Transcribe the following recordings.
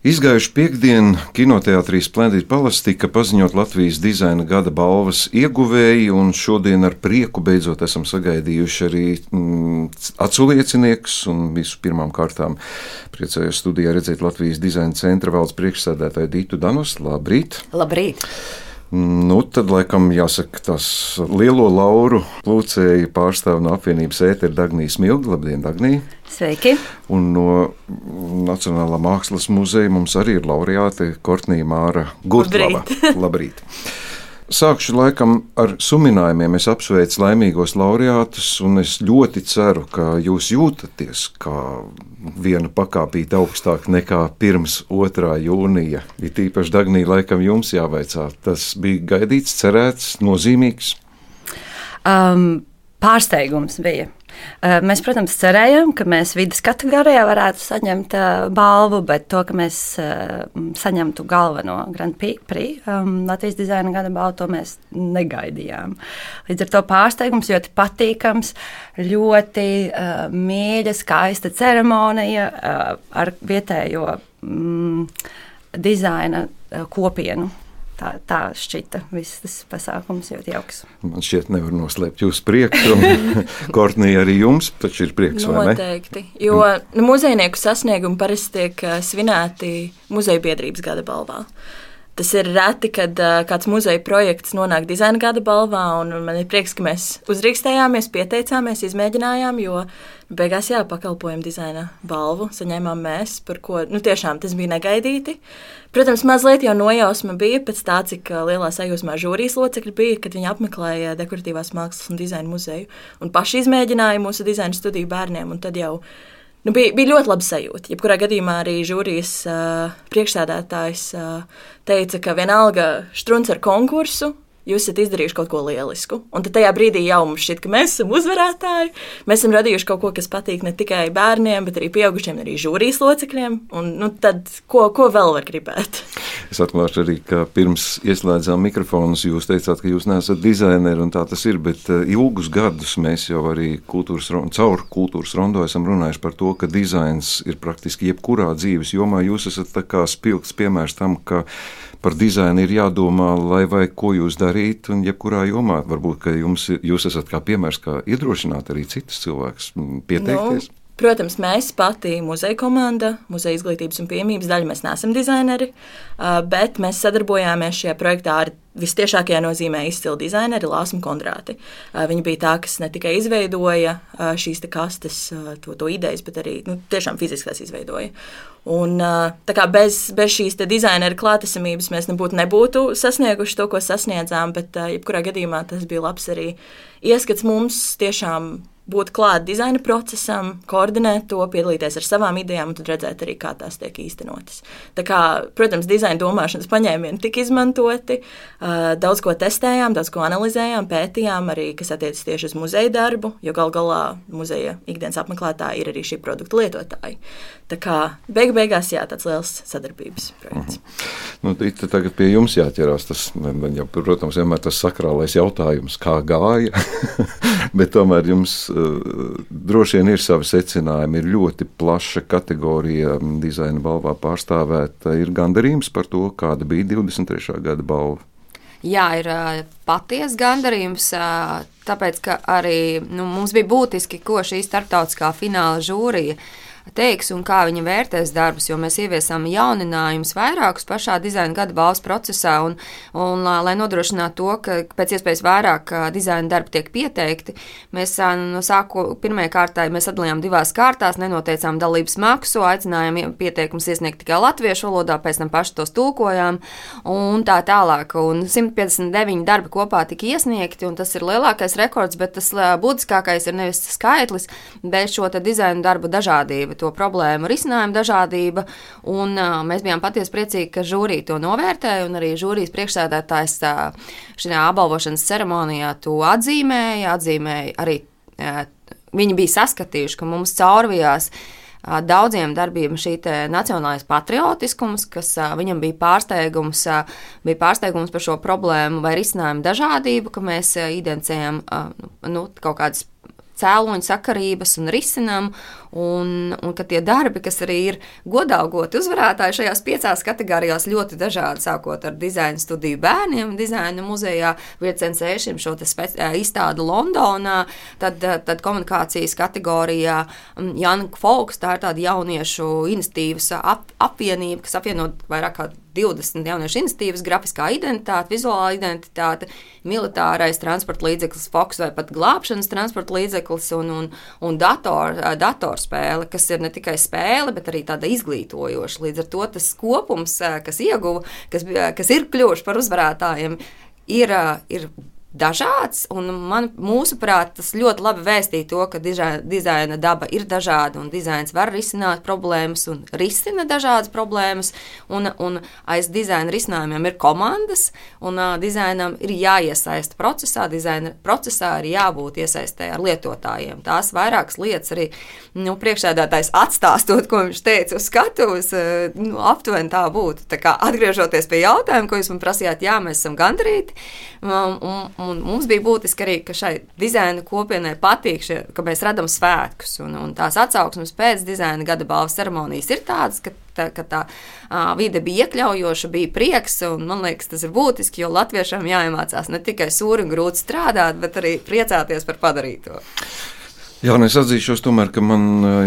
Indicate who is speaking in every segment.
Speaker 1: Izgājuši piekdienu kinoteātrī Splendid Palace tika paziņot Latvijas dizaina gada balvas ieguvēji, un šodien ar prieku beidzot esam sagaidījuši arī mm, aculiecinieks. Visu pirmām kārtām priecājos studijā redzēt Latvijas dizaina centra valdes priekšsēdētāju Dītu Danus. Labrīt!
Speaker 2: Labrīt!
Speaker 1: Nu, tad, laikam, jāsaka, tas lielo lauru plūcēji pārstāv no apvienības ēteru Dagnijas Milga. Labdien, Dagnija!
Speaker 2: Sveiki!
Speaker 1: Un no Nacionālā mākslas muzeja mums arī ir laureāte Kortnija Māra Gurtlava.
Speaker 2: Labrīt!
Speaker 1: Labrīt. Sākšu laikam ar suminājumiem. Es apsveicu laimīgos laureātus, un es ļoti ceru, ka jūs jūtaties kā viena pakāpīte augstāk nekā pirms 2. jūnija. Ir īpaši Dagnija, laikam jums jāveicā. Tas bija gaidīts, cerēts, nozīmīgs.
Speaker 2: Um, pārsteigums bija. Uh, mēs, protams, cerējām, ka mēs vidas kategorijā varētu saņemt uh, balvu, bet to, ka mēs uh, saņemtu galveno Grand Prix um, Latvijas dizaina gada balvu, to mēs negaidījām. Līdz ar to pārsteigums ļoti patīkams, ļoti mīļa, skaista ceremonija ar vietējo mm, dizaina kopienu. Tā, tā šķita viss tas pasākums ļoti jauks.
Speaker 1: Man šķiet, nevar noslēpt jūsu prieku. Kortnija arī jums taču ir prieks.
Speaker 3: Noteikti. Jo nu, muzejnieku sasniegumi parasti tiek svinēti muzeja biedrības gada balvā. Tas ir reti, kad uh, kāds muzeja projekts nonāk dizaina gada balvā, un man ir prieks, ka mēs uzrīkstējāmies, pieteicāmies, izmēģinājām, jo beigās jā, pakalpojumu dizaina balvu saņēmām mēs, par ko nu, tiešām tas bija negaidīti. Protams, mazliet jau nojausma bija pēc tā, cik lielā sajūsmā žūrijas locekļi bija, kad viņi apmeklēja dekoratīvās mākslas un dizaina muzeju un paši izmēģināja mūsu dizaina studiju bērniem. Tad jau Nu, bija, bija ļoti laba sajūta. Jebkurā gadījumā arī žūrijas uh, priekšsēdētājs uh, teica, ka vienalga strunce ar konkursu jūs esat izdarījuši kaut ko lielisku. Un tad tajā brīdī jau mums šķiet, ka mēs esam uzvarētāji. Mēs esam radījuši kaut ko, kas patīk ne tikai bērniem, bet arī pieaugušiem, arī žūrijas locekļiem. Un, nu, tad, ko, ko vēl var gribēt?
Speaker 1: Es atklāšu arī, ka pirms ieslēdzām mikrofonus, jūs teicāt, ka jūs neesat dizaineri, un tā tas ir. Bet uh, ilgus gadus mēs jau arī kultūras, caur kultūras rondo esam runājuši par to, ka dizains ir praktiski jebkurā dzīves jomā. Jūs esat spilgts piemērs tam, ka par dizainu ir jādomā, lai vai ko jūs darīt, un jebkurā jomā varbūt jums, jūs esat kā piemērs, kā iedrošināt arī citus cilvēkus pieteikties.
Speaker 3: Nu. Protams, mēs pati muzeja komanda, muzeja izglītības un piemības daļa, mēs neesam dizaineri, bet mēs sadarbojāmies šajā projektā ar vistiešākajā nozīmē izcilu dizaineri Lāsmu Kondrāti. Viņa bija tā, kas ne tikai izveidoja šīs kastes, to, to idejas, bet arī nu, tiešām fiziski tās izveidoja. Un, bez, bez šīs dizaineru klātesamības mēs nebūtu, nebūtu sasnieguši to, ko sasniedzām, bet jebkurā gadījumā tas bija labs arī ieskats mums tiešām būt klāt dizaina procesam, koordinēt to, piedalīties ar savām idejām un tad redzēt arī, kā tās tiek īstenotas. Tā kā, protams, dizaina domāšanas paņēmieni tika izmantoti, daudz ko testējām, daudz ko analizējām, pētījām arī, kas attiecas tieši uz muzeja darbu, jo gal galā muzeja ikdienas apmeklētāji ir arī šī produkta lietotāji. Tā kā beig beigās jā, tāds liels sadarbības projekts. Mm -hmm.
Speaker 1: Nu, tagad pie jums jāķerās. Tas, jau, protams, vienmēr tas sakrālais jautājums, kā gāja. Bet tomēr jums uh, droši vien ir savi secinājumi. Ir ļoti plaša kategorija dizaina balvā pārstāvēta. Ir gandarījums par to, kāda bija 23. gada balva.
Speaker 4: Jā, ir uh, patiesa gandarījums, uh, tāpēc ka arī nu, mums bija būtiski, ko šī starptautiskā fināla žūrija uh, teiks un kā viņa vērtēs darbus, jo mēs ieviesām jauninājumus vairākus pašā dizaina gada balvas procesā, un, un lai nodrošinātu to, ka pēc iespējas vairāk dizaina darbi tiek pieteikti, mēs no sāku pirmajā kārtā mēs sadalījām divās kārtās, nenoteicām dalības maksu, aicinājām pieteikumus iesniegt tikai latviešu valodā, pēc tam paši tos tulkojām un tā tālāk. Un 159 darbi kopā tika iesniegti, un tas ir lielākais rekords, bet tas būtiskākais ir nevis skaitlis, bet šo dizaina darbu dažādība to problēmu risinājumu dažādība. Un, uh, mēs bijām patiesi priecīgi, ka žūrija to novērtēja, un arī žūrijas priekšsēdētājs uh, šajā apbalvošanas ceremonijā to atzīmēja. atzīmēja arī, uh, viņi bija saskatījuši, ka mums caurvijās daudziem darbiem šī nacionālais patriotiskums, kas viņam bija pārsteigums, bija pārsteigums par šo problēmu vai risinājumu dažādību, ka mēs identificējam nu, kaut kādas cēloņu sakarības un risinām. Un, un ka tie darbi, kas arī ir godāgoti uzvarētāji šajās piecās kategorijās, ļoti dažādi, sākot ar dizaina studiju bērniem, dizaina muzejā, Vietcensēšiem šo izstādi Londonā, tad, tad komunikācijas kategorijā Janka Folks, tā ir tāda jauniešu iniciatīvas ap, apvienība, kas apvieno vairāk kā 20 jauniešu iniciatīvas, grafiskā identitāte, vizuālā identitāte, militārais transporta līdzeklis, Fox vai pat glābšanas transporta līdzeklis un, un, un dator, datorspēle, kas ir ne tikai spēle, bet arī tāda izglītojoša. Līdz ar to tas kopums, kas ieguva, kas, kas ir kļuvuši par uzvarētājiem, ir, ir dažāds. Man, mūsuprāt, tas ļoti labi vēstīja to, ka dizaina daba ir dažāda un dizains var risināt problēmas un risina dažādas problēmas. Un, un aiz dizaina risinājumiem ir komandas, un uh, dizainam ir jāiesaista procesā. Dizaina procesā ir jābūt iesaistē ar lietotājiem. Tās vairākas lietas arī nu, priekšsēdētājs atstāstot, ko viņš teica uz skatuves, uh, nu, aptuveni tā būtu. Tā kā, atgriežoties pie jautājuma, ko jūs man prasījāt, jā, mēs esam gandrīti. Um, un, Un mums bija būtiski arī, ka šai dizaina kopienai patīk, šie, ka mēs radām svētkus. Un, un tās atsauksmes pēc dizaina gada balvas ceremonijas ir tādas, ka tā, ka tā uh, vide bija iekļaujoša, bija prieks. Man liekas, tas ir būtiski, jo latviešiem jāiemācās ne tikai sūri un grūti strādāt, bet arī priecāties par padarīto.
Speaker 1: Jā, es atzīšos, tomēr, ka man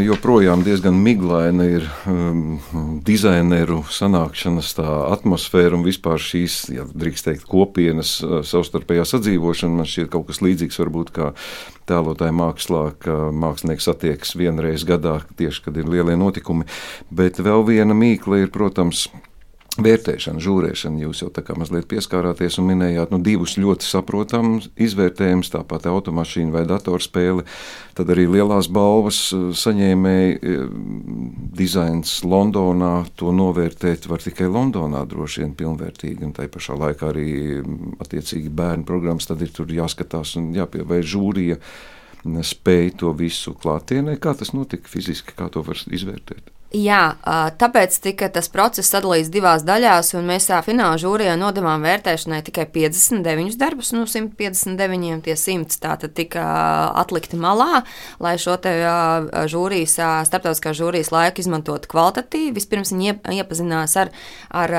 Speaker 1: joprojām diezgan miglaina ir um, dizaineru sanākšanas atmosfēra un vispār šīs, ja drīkst teikt, kopienas savstarpējā sadzīvošana. Man šķiet kaut kas līdzīgs varbūt kā tēlotāja mākslā, ka mākslinieks satiekas vienreiz gadā, tieši kad ir lielie notikumi. Bet vēl viena mīkla ir, protams, Vērtēšana, žūrēšana, jūs jau tā kā mazliet pieskārāties un minējāt nu, divus ļoti saprotamus izvērtējumus, tāpat automašīna vai datorspēle. Tad arī lielās balvas eh, saņēmēji eh, dizains Londonā. To novērtēt var tikai Londonā, droši vien pilnvērtīgi. Un tai pašā laikā arī mm, attiecīgi bērnu programmas tad ir tur jāskatās un jāpievērš žūrija spēja to visu klātienē. Kā tas notika fiziski, kā to var izvērtēt?
Speaker 4: Jā, tāpēc tika tas process sadalīts divās daļās, un mēs tā fināla žūrijā nodevām vērtēšanai tikai 59 darbus no 159. Tie 100 tātad tika atlikti malā, lai šo te žūrijas, starptautiskā žūrijas laiku izmantotu kvalitatīvi. Vispirms viņi iepazinās ar, ar,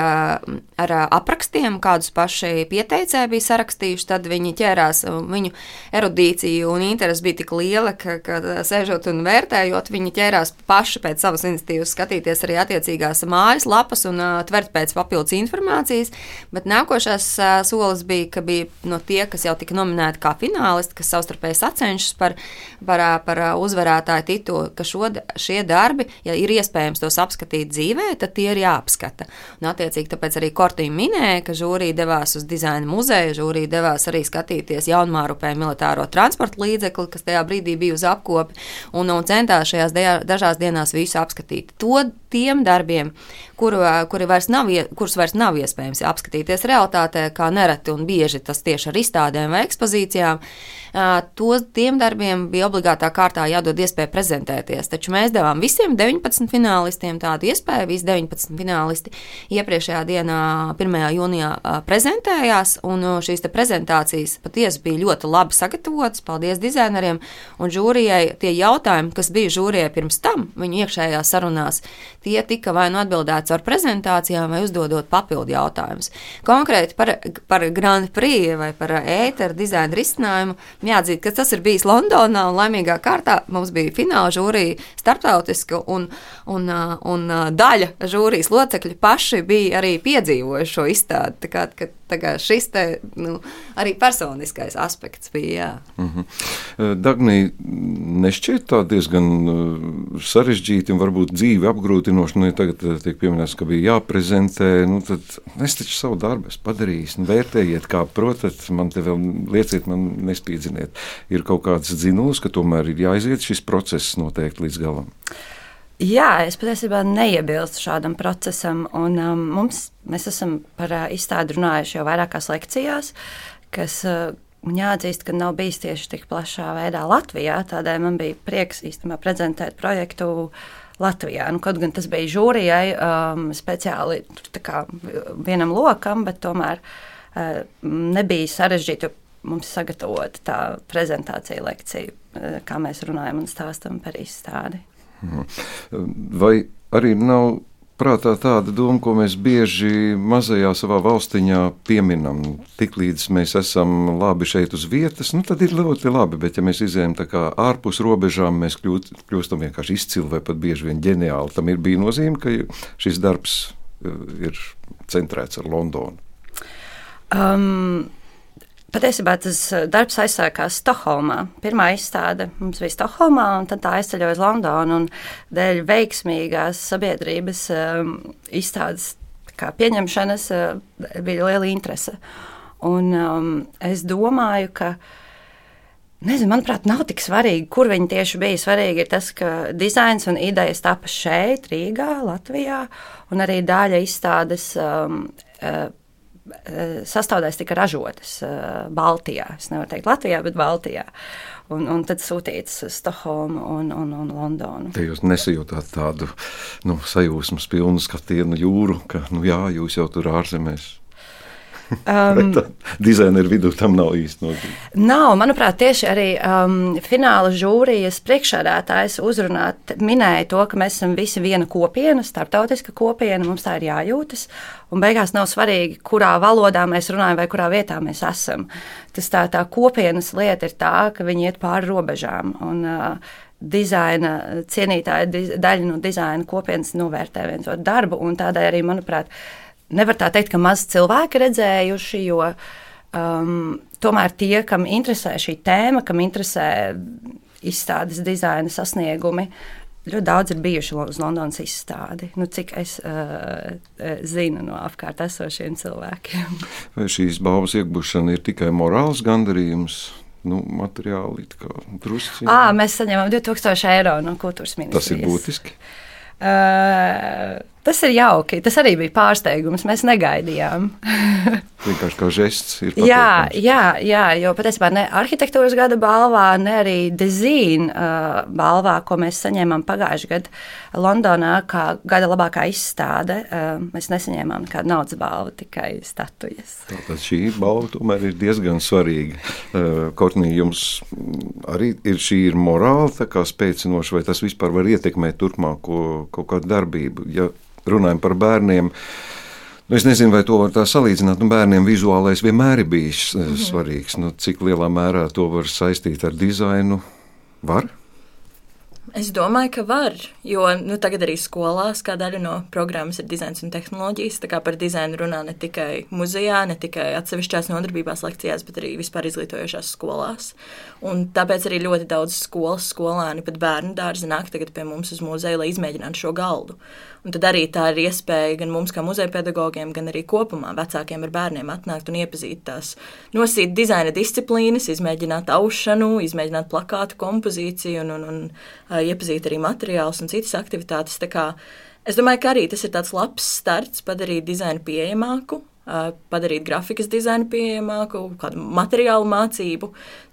Speaker 4: ar aprakstiem, kādus paši pieteicēji bija sarakstījuši, tad viņi ķērās, viņu erudīcija un interesi bija tik liela, ka, ka sēžot un vērtējot, viņi ķērās paši pēc savas iniciatīvas jūs skatīties arī attiecīgās mājas lapas un uh, tvert pēc papildus informācijas. Bet nākošais uh, solis bija, ka bija no tie, kas jau tika nominēti kā finālisti, kas savstarpēji sacenšas par, par, par uzvarētāju titulu, ka šo, šie darbi, ja ir iespējams tos apskatīt dzīvē, tad tie ir jāapskata. Un, attiecīgi, tāpēc arī Kortīna minēja, ka žūrija devās uz dizaina muzeju, žūrija devās arī skatīties jaunmārupē militāro transporta līdzekli, kas tajā brīdī bija uz apkopi, un, un centās šajās dažās dienās visu apskatīt to tiem darbiem, kuru, kuri vairs nav, kurus vairs nav iespējams apskatīties realitātē, kā nereti un bieži tas tieši ar izstādēm vai ekspozīcijām. To, tiem darbiem bija obligātā kārtā jādod iespēja prezentēties. Taču mēs devām visiem 19 finālistiem tādu iespēju. Visi 19 finālisti iepriekšējā dienā, 1. jūnijā, prezentējās, un šīs prezentācijas patiesi bija ļoti labi sagatavotas. Paldies dizaineriem un žūrijai. Tie jautājumi, kas bija žūrijai pirms tam, viņu iekšējā sarunās, tie tika vai nu atbildēts ar prezentācijām, vai uzdodot papildu jautājumus. Konkrēti par, par Grand Prix vai par ēteru dizaina risinājumu jāatzīst, ka tas ir bijis Londonā un laimīgā kārtā mums bija fināla žūrija starptautiska un, un, un daļa žūrijas locekļi paši bija arī piedzīvojuši šo izstādi. Tā kā šis te, nu, arī personiskais aspekts bija. Jā. Mm
Speaker 1: -hmm. Dagnī, nešķiet tā diezgan sarežģīti un varbūt dzīvi apgrūtinoši. Nu, ja tagad tiek pieminēts, ka bija jāprezentē, nu, tad es taču savu darbu esmu padarījis. Nu, vērtējiet, kā protat, man te vēl lieciet, man nespīdziniet. Ir kaut kāds dzinulis, ka tomēr ir jāiziet šis process noteikti līdz galam.
Speaker 2: Jā, es patiesībā neiebilstu šādam procesam. Un, um, mums, mēs esam par uh, izstādi runājuši jau vairākās lekcijās, kas uh, jāatzīst, ka nav bijis tieši tik plašā veidā Latvijā. Tādēļ man bija prieks īstenībā prezentēt projektu. Latvijā. Nu, kaut gan tas bija žūrijai um, speciāli kā, vienam lokam, bet tomēr uh, nebija sarežģīti. mums sagatavota tā prezentācija lekcija, kā mēs runājam un stāstam par izstādi.
Speaker 1: Mhm. Vai arī nav prātā tāda doma, ko mēs bieži mazajā savā valstiņā pieminam. Tiklīdz mēs esam labi šeit uz vietas, nu, tad ir ļoti labi. Bet, ja mēs izējām ārpus robežām, mēs kļūt, kļūstam vienkārši izcili vai pat bieži vien ģeniāli. Tam ir bija nozīme, ka šis darbs eh, ir centrēts ar Londonu.
Speaker 2: Um, Patiesībā tas eh, darbs aizsākās Stokholmā. Pirmā izstāde mums bija Stokholmā, un tad tā aizceļoja uz Londonu. Dēļ veiksmīgās sabiedrības um, izstādes pieņemšanas uh, bija liela interese. Un, um, es domāju, ka. Nezinu, manuprāt, nav tik svarīgi, kur viņi tieši bija. Svarīgi ir tas, ka dizains un idejas tapa šeit, Rīgā, Latvijā, un arī daļa izstādes um, uh, sastāvdaļas tika ražotas Baltijā. Es nevaru teikt Latvijā, bet Baltijā. Un, un tad sūtīts uz Stokholmu un, un, un Londonu.
Speaker 1: Te jūs nesajūtāt tādu nu, sajūsmas pilnu skatienu jūru, ka nu, jā, jūs jau tur ārzemēs Um, Dizaineru vidū tam nav īsti nozīme.
Speaker 2: Nav, manuprāt, tieši arī um, fināla žūrijas priekšsēdētājs uzrunāt minēja to, ka mēs esam visi viena kopiena, starptautiska kopiena, mums tā ir jājūtas. Un beigās nav svarīgi, kurā valodā mēs runājam vai kurā vietā mēs esam. Tas tā, tā kopienas lieta ir tā, ka viņi iet pāri robežām. Un, uh, dizaina cienītāji, daļa no dizaina kopienas novērtē viens otru darbu, un tādēļ arī, manuprāt, nevar tā teikt, ka maz cilvēki redzējuši, jo um, tomēr tie, kam interesē šī tēma, kam interesē izstādes dizaina sasniegumi, ļoti daudz ir bijuši uz Londonas izstādi. Nu, cik es uh, zinu no apkārt esošiem cilvēkiem.
Speaker 1: Vai šīs balvas iegūšana ir tikai morāls gandarījums? Nu, materiāli drusku.
Speaker 2: Mēs saņēmām 2000 eiro no kultūras ministrijas.
Speaker 1: Tas ir būtiski.
Speaker 2: Uh, Tas ir jauki. Tas arī bija pārsteigums. Mēs negaidījām.
Speaker 1: Vienkārši kā žests.
Speaker 2: jā, jā, jā, jo patiesībā ne arhitektūras gada balvā, ne arī dizīna uh, balvā, ko mēs saņēmām pagājušajā gadā Londonā, kā gada labākā izstāde. Uh, mēs nesaņēmām nekādu naudas balvu, tikai statujas.
Speaker 1: Tātad šī balva tomēr ir diezgan svarīga. Uh, Kortnī, jums arī ir šī ir morāla spēcinoša, vai tas vispār var ietekmēt turpmāko kaut kādu darbību? Ja runājam par bērniem. Nu, es nezinu, vai to var tā salīdzināt. Nu, bērniem vizuālais vienmēr ir bijis mm -hmm. svarīgs. Nu, cik lielā mērā to var saistīt ar dizainu? Var?
Speaker 3: Es domāju, ka var, jo nu, tagad arī skolās kā daļa no programmas ir dizains un tehnoloģijas. Tā kā par dizainu runā ne tikai muzejā, ne tikai atsevišķās nodarbībās, lekcijās, bet arī vispār izglītojošās skolās. Un tāpēc arī ļoti daudz skolas skolēni, pat bērnu dārzi nāk tagad pie mums uz muzeju, lai izmēģinātu šo galdu. Un tad arī tā ir iespēja gan mums, kā muzeja pedagogiem, gan arī kopumā vecākiem ar bērniem atnākt un iepazīt tās nosīt dizaina disciplīnas, izmēģināt aušanu, izmēģināt plakātu kompozīciju un, un, un iepazīt arī materiālus un citas aktivitātes. Es domāju, ka arī tas ir tāds labs starts padarīt dizainu pieejamāku, padarīt grafikas dizainu pieejamāku, kādu materiālu mācību.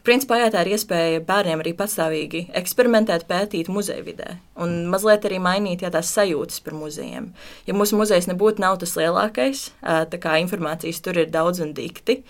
Speaker 3: Principā jā, tā ir iespēja bērniem arī patstāvīgi eksperimentēt, pētīt muzeja vidē un mazliet arī mainīt jā, tās sajūtas par muzejiem. Ja mūsu muzejs nebūtu tas lielākais, tā kā informācijas tur ir daudz un dikti,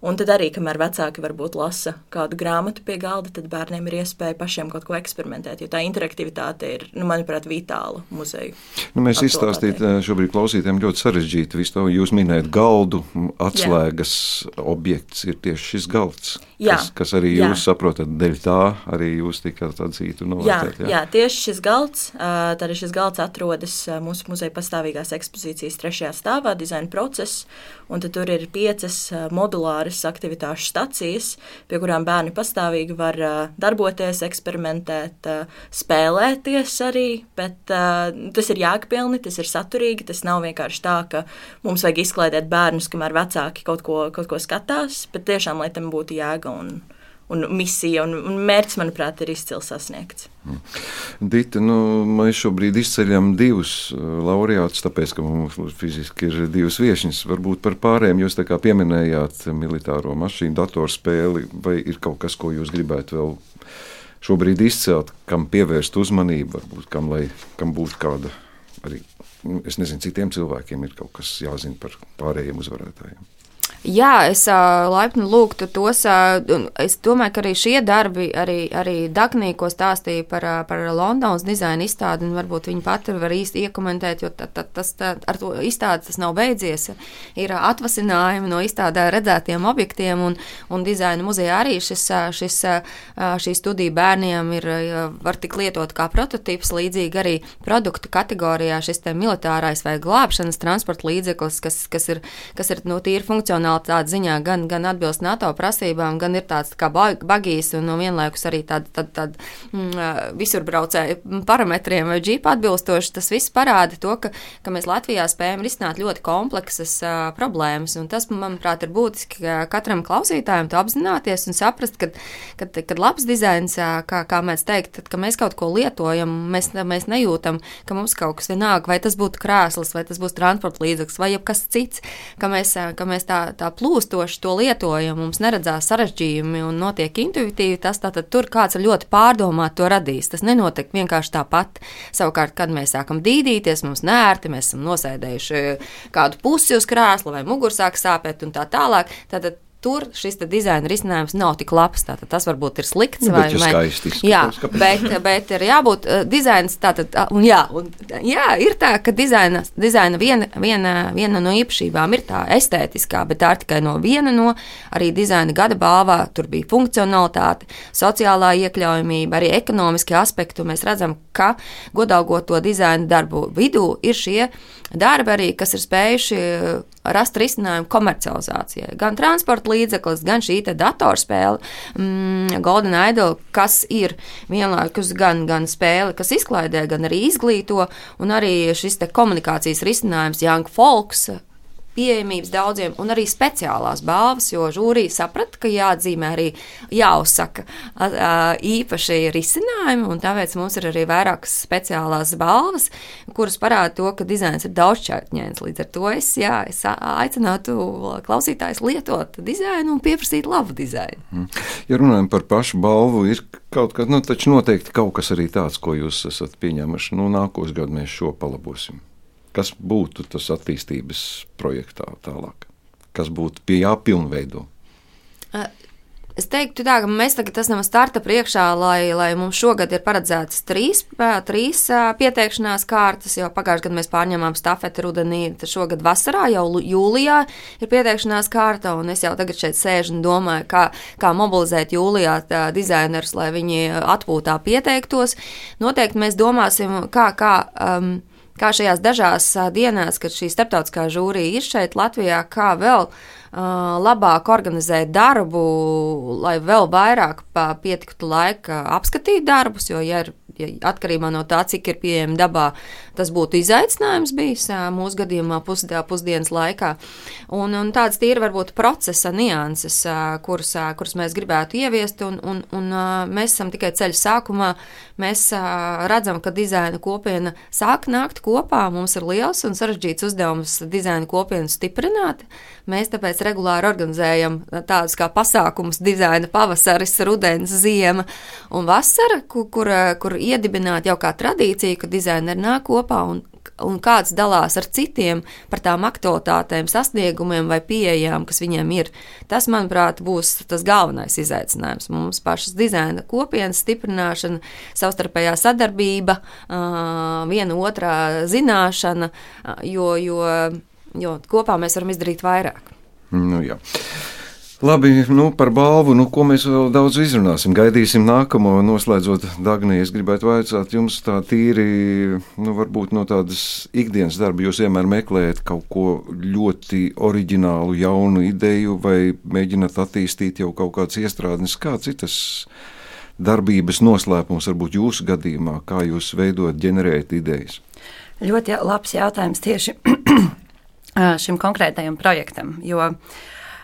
Speaker 3: Un tad arī, kamēr vecāki varbūt lasa kādu grāmatu pie galda, tad bērniem ir iespēja pašiem kaut ko eksperimentēt. Jo tā interaktivitāte ir, nu, manuprāt, vitāla muzeja.
Speaker 1: Nu, mēs izstāstījām šobrīd klausītājiem ļoti sarežģīti. Visu to jūs minējat, galdu atslēgas Jā. objekts ir tieši šis galds. Jā, kas, kas arī jā. jūs saprotat, dēļ tā arī jūs tikāt atzīti un
Speaker 3: novērtēti. Jā, jā. jā, tieši šis galds, tad šis galds atrodas mūsu muzeja pastāvīgās ekspozīcijas trešajā stāvā, dizaina process, un tur ir piecas modulāras aktivitāšu stacijas, pie kurām bērni pastāvīgi var darboties, eksperimentēt, spēlēties arī, bet tas ir jēgpilni, tas ir saturīgi, tas nav vienkārši tā, ka mums vajag izklaidēt bērnus, kamēr vecāki kaut ko, kaut ko skatās, bet tiešām, lai tam būtu jēga un, un misija un, un mērķis, manuprāt, ir izcils sasniegts.
Speaker 1: Mm. Dita, nu, mēs šobrīd izceļam divus uh, laureātus, tāpēc, ka mums fiziski ir divas viesņas. Varbūt par pārējiem jūs pieminējāt militāro mašīnu, datorspēli, vai ir kaut kas, ko jūs gribētu vēl šobrīd izcelt, kam pievērst uzmanību, varbūt kam, lai, kam būtu kāda arī. Nu, es nezinu, citiem cilvēkiem ir kaut kas jāzina par pārējiem uzvarētājiem.
Speaker 4: Jā, es uh, laipni lūgtu tos. Uh, es domāju, ka arī šie darbi, arī, arī Dagnī, ko stāstīja par, uh, par Londonas dizaina izstādi, un varbūt viņi pati var īsti iekomentēt, jo tā, tā, tas tā, ar to izstādi tas nav beidzies. Ir atvasinājumi no izstādē redzētiem objektiem, un, un dizaina muzejā arī šis, šis, šī studija bērniem ir, var tik lietot kā prototyps, līdzīgi arī produktu kategorijā šis militārais vai glābšanas transporta līdzeklis, kas, kas ir, kas ir no tīri funkcionāli funkcionalitātes ziņā gan, gan atbilst NATO prasībām, gan ir tāds kā bagīs un no vienlaikus arī tāda tād, tād, mm, visurbraucēju parametriem vai džipa atbilstoši. Tas viss parāda to, ka, ka mēs Latvijā spējam risināt ļoti kompleksas uh, problēmas. Un tas, manuprāt, ir būtiski katram klausītājam to apzināties un saprast, ka, kad, kad labs dizains, kā, kā mēs teikt, tad, ka mēs kaut ko lietojam, mēs, mēs nejūtam, ka mums kaut kas vienalga, vai tas būtu krēsls, vai tas būs transporta līdzeklis, vai jebkas cits, ka mēs, ka mēs tā, tā plūstoši to lietojam, mums neredzās sarežģījumi un notiek intuitīvi, tas tātad tur kāds ļoti pārdomāt to radīs. Tas nenotiek vienkārši tāpat. Savukārt, kad mēs sākam dīdīties, mums nērti, mēs esam nosēdējuši kādu pusi uz krēsla vai mugursāk sāpēt un tā tālāk. Tātad tur šis dizaina risinājums nav tik labs. Tātad tas varbūt ir slikts
Speaker 1: nu,
Speaker 4: vai
Speaker 1: ne.
Speaker 4: Jā, bet, bet ir jābūt uh, dizains. Tātad, un jā, un, jā, ir tā, ka dizaina, dizaina viena, viena, viena no īpašībām ir tā estētiskā, bet tā ir tikai no viena no arī dizaina gada balvā. Tur bija funkcionalitāte, sociālā iekļaujamība, arī ekonomiskie aspekti. Mēs redzam, ka godalgoto dizaina darbu vidū ir šie darbi arī, kas ir spējuši rast risinājumu komercializācijai. Gan transporta līdzeklis, gan šī datorspēle, mm, Golden Idol, kas ir vienlaikus gan, gan spēle, kas izklaidē, gan arī izglīto, un arī šis komunikācijas risinājums Young Folks pieejamības daudziem, un arī speciālās balvas, jo žūrija saprata, ka jāatzīmē arī jāuzsaka īpaši risinājumi, un tāpēc mums ir arī vairākas speciālās balvas, kuras parāda to, ka dizains ir daudzšķaitņēns. Līdz ar to es, jā, es aicinātu klausītājus lietot dizainu un pieprasīt labu dizainu.
Speaker 1: Mm. Ja runājam par pašu balvu, ir kaut kas, nu, taču noteikti kaut kas arī tāds, ko jūs esat pieņēmuši. Nu, nākos gadu mēs šo palabosim. Kas būtu tas attīstības projektā tālāk? Kas būtu pie jāpilnveido?
Speaker 4: Es teiktu, tā, ka mēs tagad esam starta priekšā, lai, lai mums šogad ir paredzētas trīs, trīs pieteikšanās kārtas, jo pagājušajā gadā mēs pārņēmām stafeti rudenī, tad šogad vasarā, jau jūlijā ir pieteikšanās kārta, es jau tagad šeit sēžu un domāju, kā, kā mobilizēt jūlijā dizainerus, lai viņi atpūtā pieteiktos. Noteikti mēs domāsim, kā, kā um, kā šajās dažās dienās, kad šī starptautiskā žūrija ir šeit Latvijā, kā vēl labāk organizēt darbu, lai vēl vairāk pietiktu laika apskatīt darbus, jo, ja ir ja atkarībā no tā, cik ir pieejama dabā, tas būtu izaicinājums bijis mūsu gadījumā pusdienā, pusdienas laikā. Un, un tāds ir varbūt procesa nianses, kuras, kuras mēs gribētu ieviest, un, un, un mēs esam tikai ceļa sākumā. Mēs redzam, ka dizaina kopiena sāk nākt kopā. Mums ir liels un sarežģīts uzdevums dizaina kopienu stiprināt. Mēs tāpēc regulāri organizējam tādus kā pasākumus dizaina pavasaris, rudens, ziema un vasara, kur, kur, kur iedibināta jau kā tradīcija, ka dizaineri nāk kopā un, un kāds dalās ar citiem par tām aktualitātēm, sasniegumiem vai pieejām, kas viņiem ir. Tas, manuprāt, būs tas galvenais izaicinājums. Mums pašas dizaina kopienas stiprināšana, savstarpējā sadarbība, viena otrā zināšana, jo, jo, jo kopā mēs varam izdarīt vairāk.
Speaker 1: Nu, jā. Labi, nu, par balvu, nu, ko mēs vēl daudz izrunāsim. Gaidīsim nākamo, noslēdzot Dagniju. Es gribētu vaicāt jums tā tīri, nu, varbūt no tādas ikdienas darba. Jūs vienmēr meklējat kaut ko ļoti oriģinālu, jaunu ideju, vai mēģināt attīstīt jau kaut kādas iestrādes, kāds ir tas darbības noslēpums, varbūt jūsu gadījumā, kā jūs veidojat, ģenerējat idejas.
Speaker 2: Ļoti labs jautājums tieši šim konkrētajam projektam. Jo,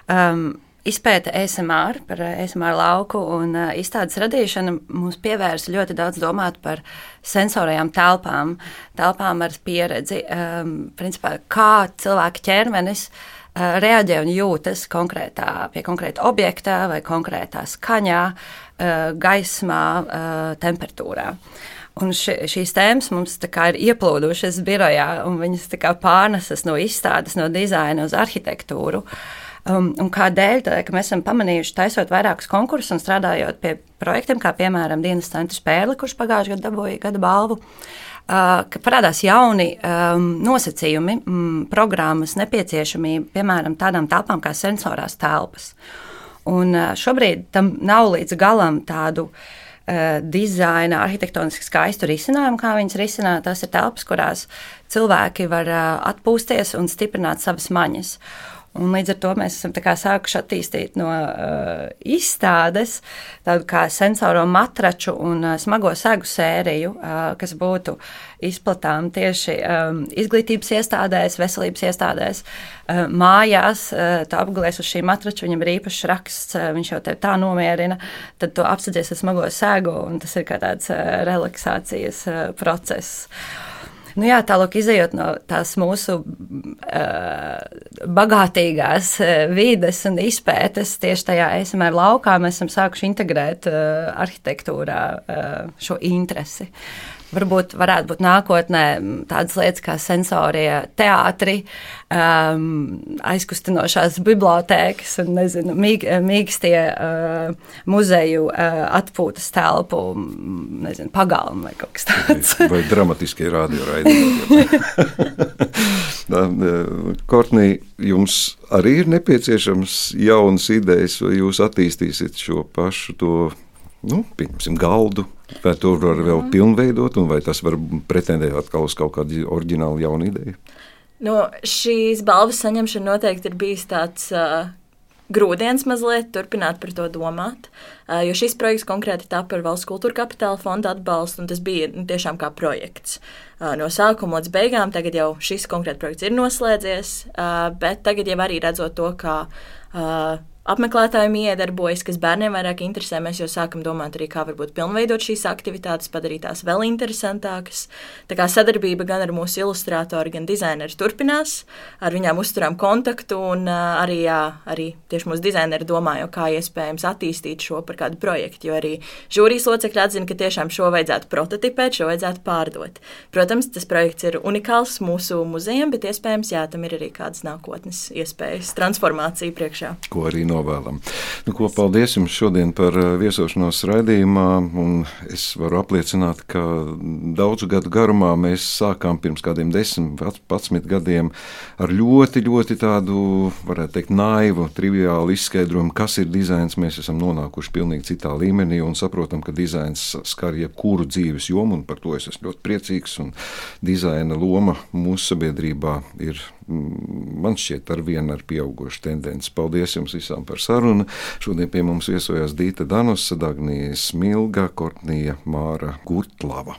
Speaker 2: um, izpēta ESMR par ESMR lauku un uh, izstādes radīšana mums pievērsa ļoti daudz domāt par sensorajām telpām, telpām ar pieredzi, um, principā, kā cilvēka ķermenis uh, reaģē un jūtas konkrētā, pie konkrēta objekta vai konkrētā skaņā, gaismā, temperatūrā. Un ši, šīs tēmas mums ir ieplūdušas birojā, un viņas pārnesas no izstādes, no dizaina uz arhitektūru. Uh, Um, un kādēļ? Tādēļ, ka mēs esam pamanījuši, taisot vairākus konkursus un strādājot pie projektiem, kā piemēram Dienas centra spēle, kurš pagājušajā gadā dabūja gada balvu. Uh, ka parādās jauni um, nosacījumi, um, programmas nepieciešamība, piemēram, tādām telpām kā sensorās telpas. Un, uh, šobrīd tam nav līdz galam tādu uh, dizaina, arhitektoniski skaistu risinājumu, kā viņas risināt. Tas ir telpas, kurās cilvēki var uh, atpūsties un stiprināt savas maņas. Un līdz ar to mēs esam sākuši attīstīt no uh, izstādes tādu kā sensoro matraču un uh, smago segu sēriju, uh, kas būtu izplatām tieši um, izglītības iestādēs, veselības iestādēs, uh, mājās. Uh, tu apgulēsi uz šī matrača, viņam ir īpašs raksts, uh, viņš jau tevi tā nomierina, tad tu apsēdies ar smago segu, un tas ir kā tāds uh, relaksācijas uh, process. Nu, jā, tālāk izējot no tās mūsu uh, bagātīgās uh, vides un izpētes, tieši tajā esamā laukā mēs esam sākuši integrēt uh, arhitektūrā uh, šo interesi. Varbūt varētu būt nākotnē tādas lietas kā sensorie teātri, um, aizkustinošās bibliotēkas un nezinu, mīg, mīkstie uh, muzeju uh, atpūtas telpu, nezinu, pagalmu vai kaut kas tāds.
Speaker 1: vai, vai dramatiskie radioraidījumi. Kortnī, jums arī ir nepieciešams jaunas idejas, vai jūs attīstīsiet šo pašu to, nu, pieņemsim, galdu Vai to var vēl pilnveidot, vai tas var pretendēt atkal uz kaut kādu oriģinālu jaunu ideju?
Speaker 3: Nu, šīs balvas saņemšana noteikti ir bijis tāds uh, grūdienis mazliet turpināt par to domāt. Uh, jo šis projekts konkrēti tapa ar Valsts kultūra kapitāla fonda atbalstu, un tas bija nu, tiešām kā projekts. Uh, no sākuma līdz beigām, tagad jau šis konkrēti projekts ir noslēdzies, uh, bet tagad jau arī redzot to, kā uh, apmeklētājiem iedarbojas, kas bērniem vairāk interesē. Mēs jau sākam domāt arī, kā varbūt pilnveidot šīs aktivitātes, padarīt tās vēl interesantākas. Tā kā sadarbība gan ar mūsu ilustrātoru, gan dizaineru turpinās, ar viņām uzturām kontaktu un arī, jā, arī tieši mūsu dizaineri domāju, kā iespējams attīstīt šo par kādu projektu, jo arī žūrijas locekļi atzina, ka tiešām šo vajadzētu prototipēt, šo vajadzētu pārdot. Protams, tas projekts ir unikāls mūsu muzejam, bet iespējams, jā, tam ir arī kādas nākotnes iespējas, transformācija priekšā.
Speaker 1: Ko arī no novēlam. Nu, ko, paldies jums šodien par eh, viesošanos raidījumā. Es varu apliecināt, ka daudzu gadu garumā mēs sākām pirms kādiem 10, 11 gadiem ar ļoti, ļoti tādu, varētu teikt, naivu, triviālu izskaidrojumu, kas ir dizains. Mēs esam nonākuši pilnīgi citā līmenī un saprotam, ka dizains skar jebkuru dzīves jomu, un par to es esmu ļoti priecīgs. Dizaina loma mūsu sabiedrībā ir Mm, man šķiet, ar vienu ar pieaugušu tendenci. Paldies jums visām par sarunu. Šodien pie mums viesojās Dīta Danusa, Dagnija Smilga, Kortnija Māra Gurtlava.